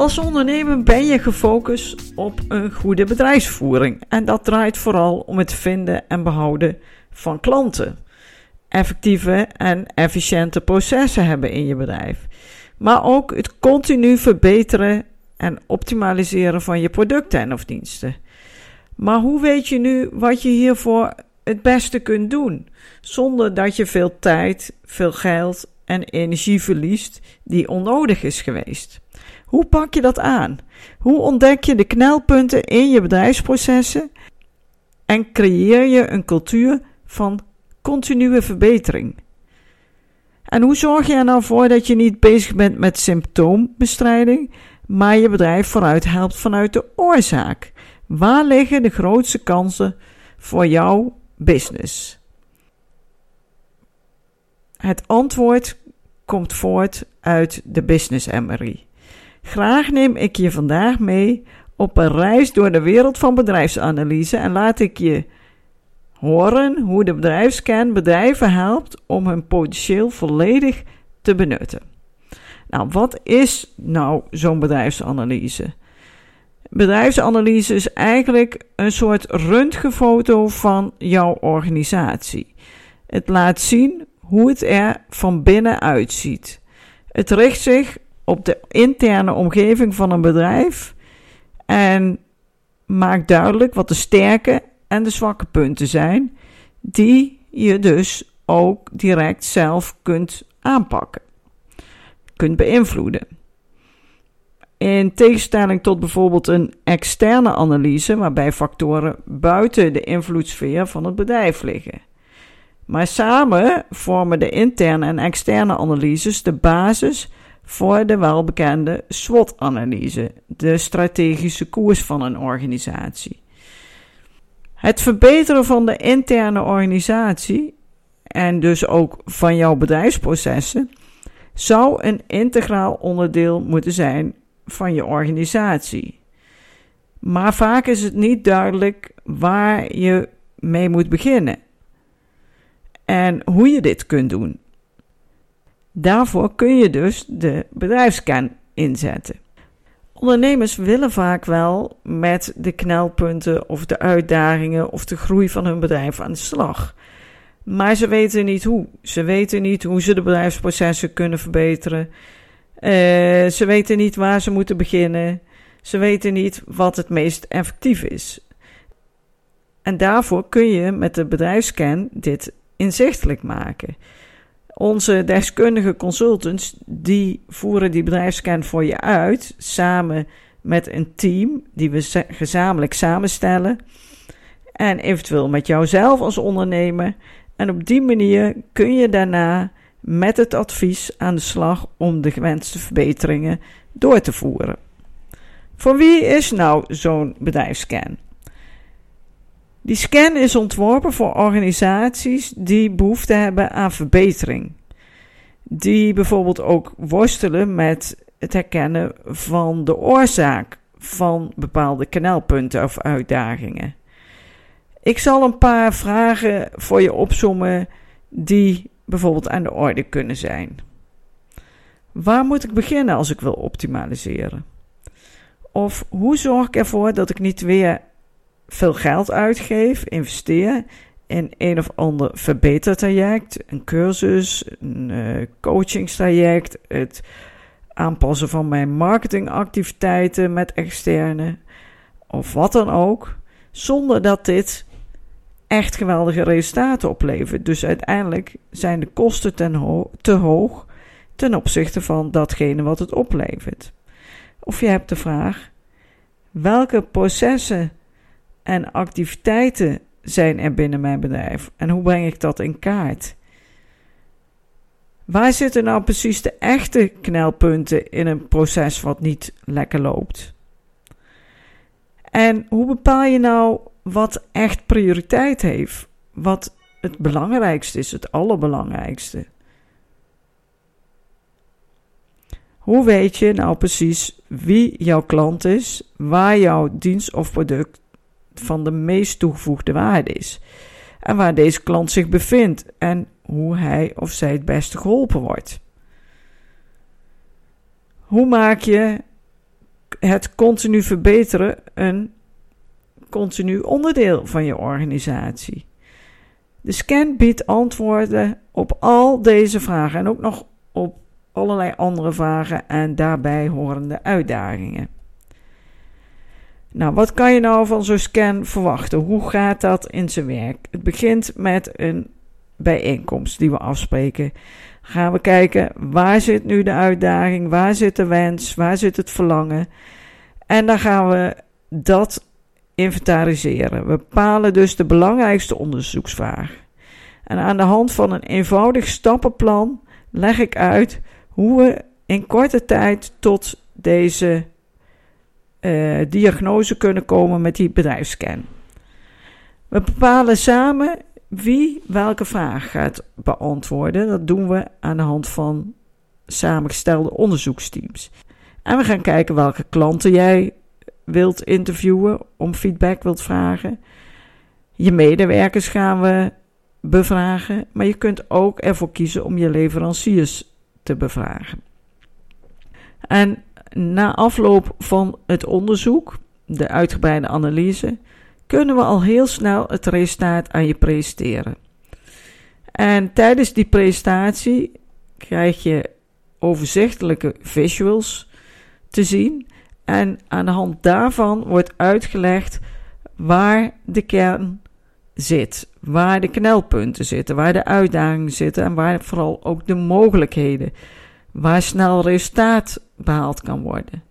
Als ondernemer ben je gefocust op een goede bedrijfsvoering. En dat draait vooral om het vinden en behouden van klanten. Effectieve en efficiënte processen hebben in je bedrijf. Maar ook het continu verbeteren en optimaliseren van je producten en of diensten. Maar hoe weet je nu wat je hiervoor het beste kunt doen, zonder dat je veel tijd, veel geld en energie verliest die onnodig is geweest? Hoe pak je dat aan? Hoe ontdek je de knelpunten in je bedrijfsprocessen en creëer je een cultuur van continue verbetering? En hoe zorg je er nou voor dat je niet bezig bent met symptoombestrijding, maar je bedrijf vooruit helpt vanuit de oorzaak? Waar liggen de grootste kansen voor jouw business? Het antwoord komt voort uit de business MRI. Graag neem ik je vandaag mee op een reis door de wereld van bedrijfsanalyse en laat ik je horen hoe de bedrijfskern bedrijven helpt om hun potentieel volledig te benutten. Nou, wat is nou zo'n bedrijfsanalyse? Bedrijfsanalyse is eigenlijk een soort röntgenfoto van jouw organisatie. Het laat zien hoe het er van binnen uitziet. Het richt zich op de interne omgeving van een bedrijf en maakt duidelijk wat de sterke en de zwakke punten zijn, die je dus ook direct zelf kunt aanpakken, kunt beïnvloeden. In tegenstelling tot bijvoorbeeld een externe analyse, waarbij factoren buiten de invloedssfeer van het bedrijf liggen. Maar samen vormen de interne en externe analyses de basis voor de welbekende SWOT-analyse, de strategische koers van een organisatie. Het verbeteren van de interne organisatie en dus ook van jouw bedrijfsprocessen zou een integraal onderdeel moeten zijn van je organisatie. Maar vaak is het niet duidelijk waar je mee moet beginnen en hoe je dit kunt doen. Daarvoor kun je dus de bedrijfskern inzetten. Ondernemers willen vaak wel met de knelpunten of de uitdagingen of de groei van hun bedrijf aan de slag. Maar ze weten niet hoe. Ze weten niet hoe ze de bedrijfsprocessen kunnen verbeteren. Uh, ze weten niet waar ze moeten beginnen. Ze weten niet wat het meest effectief is. En daarvoor kun je met de bedrijfscan dit inzichtelijk maken. Onze deskundige consultants die voeren die bedrijfscan voor je uit, samen met een team die we gezamenlijk samenstellen. En eventueel met jouzelf als ondernemer. En op die manier kun je daarna met het advies aan de slag om de gewenste verbeteringen door te voeren. Voor wie is nou zo'n bedrijfscan? Die scan is ontworpen voor organisaties die behoefte hebben aan verbetering. Die bijvoorbeeld ook worstelen met het herkennen van de oorzaak van bepaalde kanaalpunten of uitdagingen. Ik zal een paar vragen voor je opsommen die bijvoorbeeld aan de orde kunnen zijn. Waar moet ik beginnen als ik wil optimaliseren? Of hoe zorg ik ervoor dat ik niet weer veel geld uitgeef, investeer in een of ander verbetertraject, een cursus, een uh, coachingstraject, het aanpassen van mijn marketingactiviteiten met externe of wat dan ook, zonder dat dit echt geweldige resultaten oplevert. Dus uiteindelijk zijn de kosten ten te hoog ten opzichte van datgene wat het oplevert. Of je hebt de vraag: welke processen en activiteiten zijn er binnen mijn bedrijf en hoe breng ik dat in kaart? Waar zitten nou precies de echte knelpunten in een proces wat niet lekker loopt? En hoe bepaal je nou wat echt prioriteit heeft? Wat het belangrijkste is, het allerbelangrijkste? Hoe weet je nou precies wie jouw klant is, waar jouw dienst of product van de meest toegevoegde waarde is en waar deze klant zich bevindt en hoe hij of zij het beste geholpen wordt? Hoe maak je het continu verbeteren een continu onderdeel van je organisatie? De scan biedt antwoorden op al deze vragen en ook nog op allerlei andere vragen en daarbij horende uitdagingen. Nou, wat kan je nou van zo'n scan verwachten? Hoe gaat dat in zijn werk? Het begint met een bijeenkomst die we afspreken. Gaan we kijken waar zit nu de uitdaging, waar zit de wens, waar zit het verlangen. En dan gaan we dat inventariseren. We bepalen dus de belangrijkste onderzoeksvraag. En aan de hand van een eenvoudig stappenplan leg ik uit hoe we in korte tijd tot deze uh, diagnose kunnen komen met die bedrijfsscan. We bepalen samen wie welke vraag gaat beantwoorden. Dat doen we aan de hand van samengestelde onderzoeksteams. En we gaan kijken welke klanten jij wilt interviewen, om feedback wilt vragen. Je medewerkers gaan we bevragen, maar je kunt ook ervoor kiezen om je leveranciers te bevragen. En na afloop van het onderzoek, de uitgebreide analyse, kunnen we al heel snel het resultaat aan je presenteren. En tijdens die presentatie krijg je overzichtelijke visuals te zien. En aan de hand daarvan wordt uitgelegd waar de kern zit, waar de knelpunten zitten, waar de uitdagingen zitten en waar vooral ook de mogelijkheden, waar snel resultaat behaald kan worden.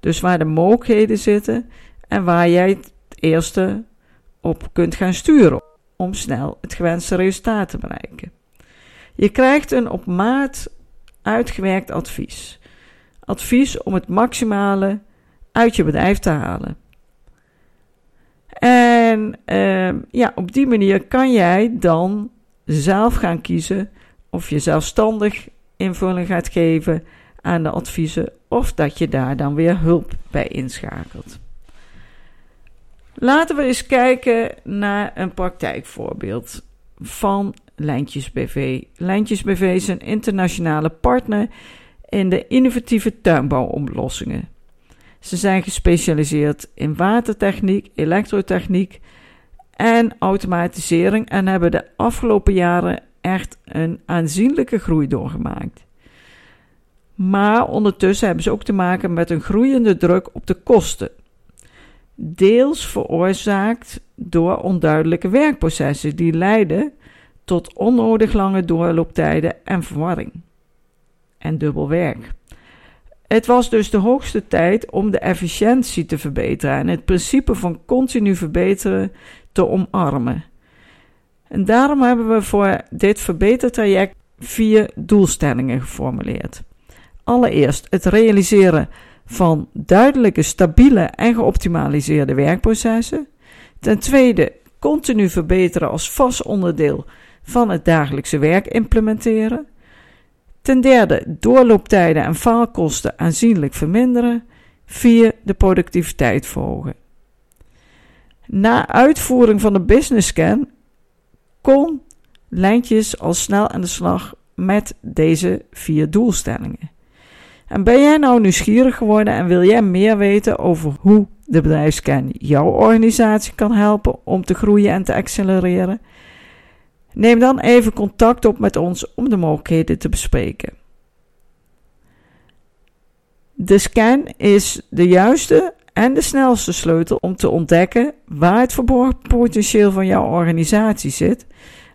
Dus waar de mogelijkheden zitten en waar jij het eerste op kunt gaan sturen om snel het gewenste resultaat te bereiken. Je krijgt een op maat uitgewerkt advies. Advies om het maximale uit je bedrijf te halen. En uh, ja, op die manier kan jij dan zelf gaan kiezen of je zelfstandig invulling gaat geven aan de adviezen of dat je daar dan weer hulp bij inschakelt. Laten we eens kijken naar een praktijkvoorbeeld van Lijntjes BV. Lijntjes BV is een internationale partner in de innovatieve tuinbouwoplossingen. Ze zijn gespecialiseerd in watertechniek, elektrotechniek en automatisering en hebben de afgelopen jaren echt een aanzienlijke groei doorgemaakt. Maar ondertussen hebben ze ook te maken met een groeiende druk op de kosten. Deels veroorzaakt door onduidelijke werkprocessen die leiden tot onnodig lange doorlooptijden en verwarring. En dubbel werk. Het was dus de hoogste tijd om de efficiëntie te verbeteren en het principe van continu verbeteren te omarmen. En daarom hebben we voor dit verbetertraject vier doelstellingen geformuleerd. Allereerst het realiseren van duidelijke, stabiele en geoptimaliseerde werkprocessen. Ten tweede, continu verbeteren als vast onderdeel van het dagelijkse werk implementeren. Ten derde, doorlooptijden en faalkosten aanzienlijk verminderen. Vier, de productiviteit verhogen. Na uitvoering van de business scan kon Lijntjes al snel aan de slag met deze vier doelstellingen. En ben jij nou nieuwsgierig geworden en wil jij meer weten over hoe de bedrijfscan jouw organisatie kan helpen om te groeien en te accelereren? Neem dan even contact op met ons om de mogelijkheden te bespreken. De scan is de juiste en de snelste sleutel om te ontdekken waar het verborgen potentieel van jouw organisatie zit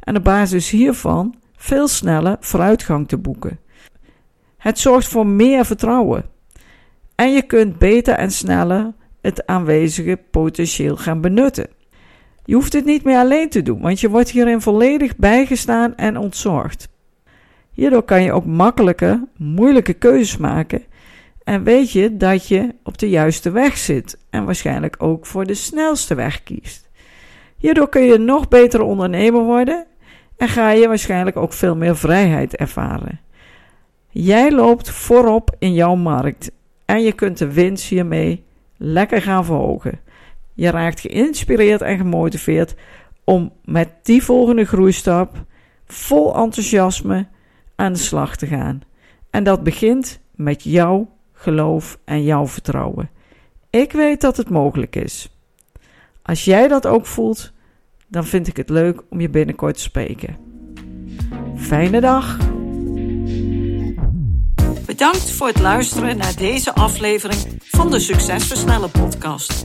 en op basis hiervan veel sneller vooruitgang te boeken. Het zorgt voor meer vertrouwen en je kunt beter en sneller het aanwezige potentieel gaan benutten. Je hoeft het niet meer alleen te doen, want je wordt hierin volledig bijgestaan en ontzorgd. Hierdoor kan je ook makkelijker moeilijke keuzes maken en weet je dat je op de juiste weg zit en waarschijnlijk ook voor de snelste weg kiest. Hierdoor kun je nog betere ondernemer worden en ga je waarschijnlijk ook veel meer vrijheid ervaren. Jij loopt voorop in jouw markt en je kunt de winst hiermee lekker gaan verhogen. Je raakt geïnspireerd en gemotiveerd om met die volgende groeistap vol enthousiasme aan de slag te gaan. En dat begint met jouw geloof en jouw vertrouwen. Ik weet dat het mogelijk is. Als jij dat ook voelt, dan vind ik het leuk om je binnenkort te spreken. Fijne dag! Bedankt voor het luisteren naar deze aflevering van de Succesversnellen podcast.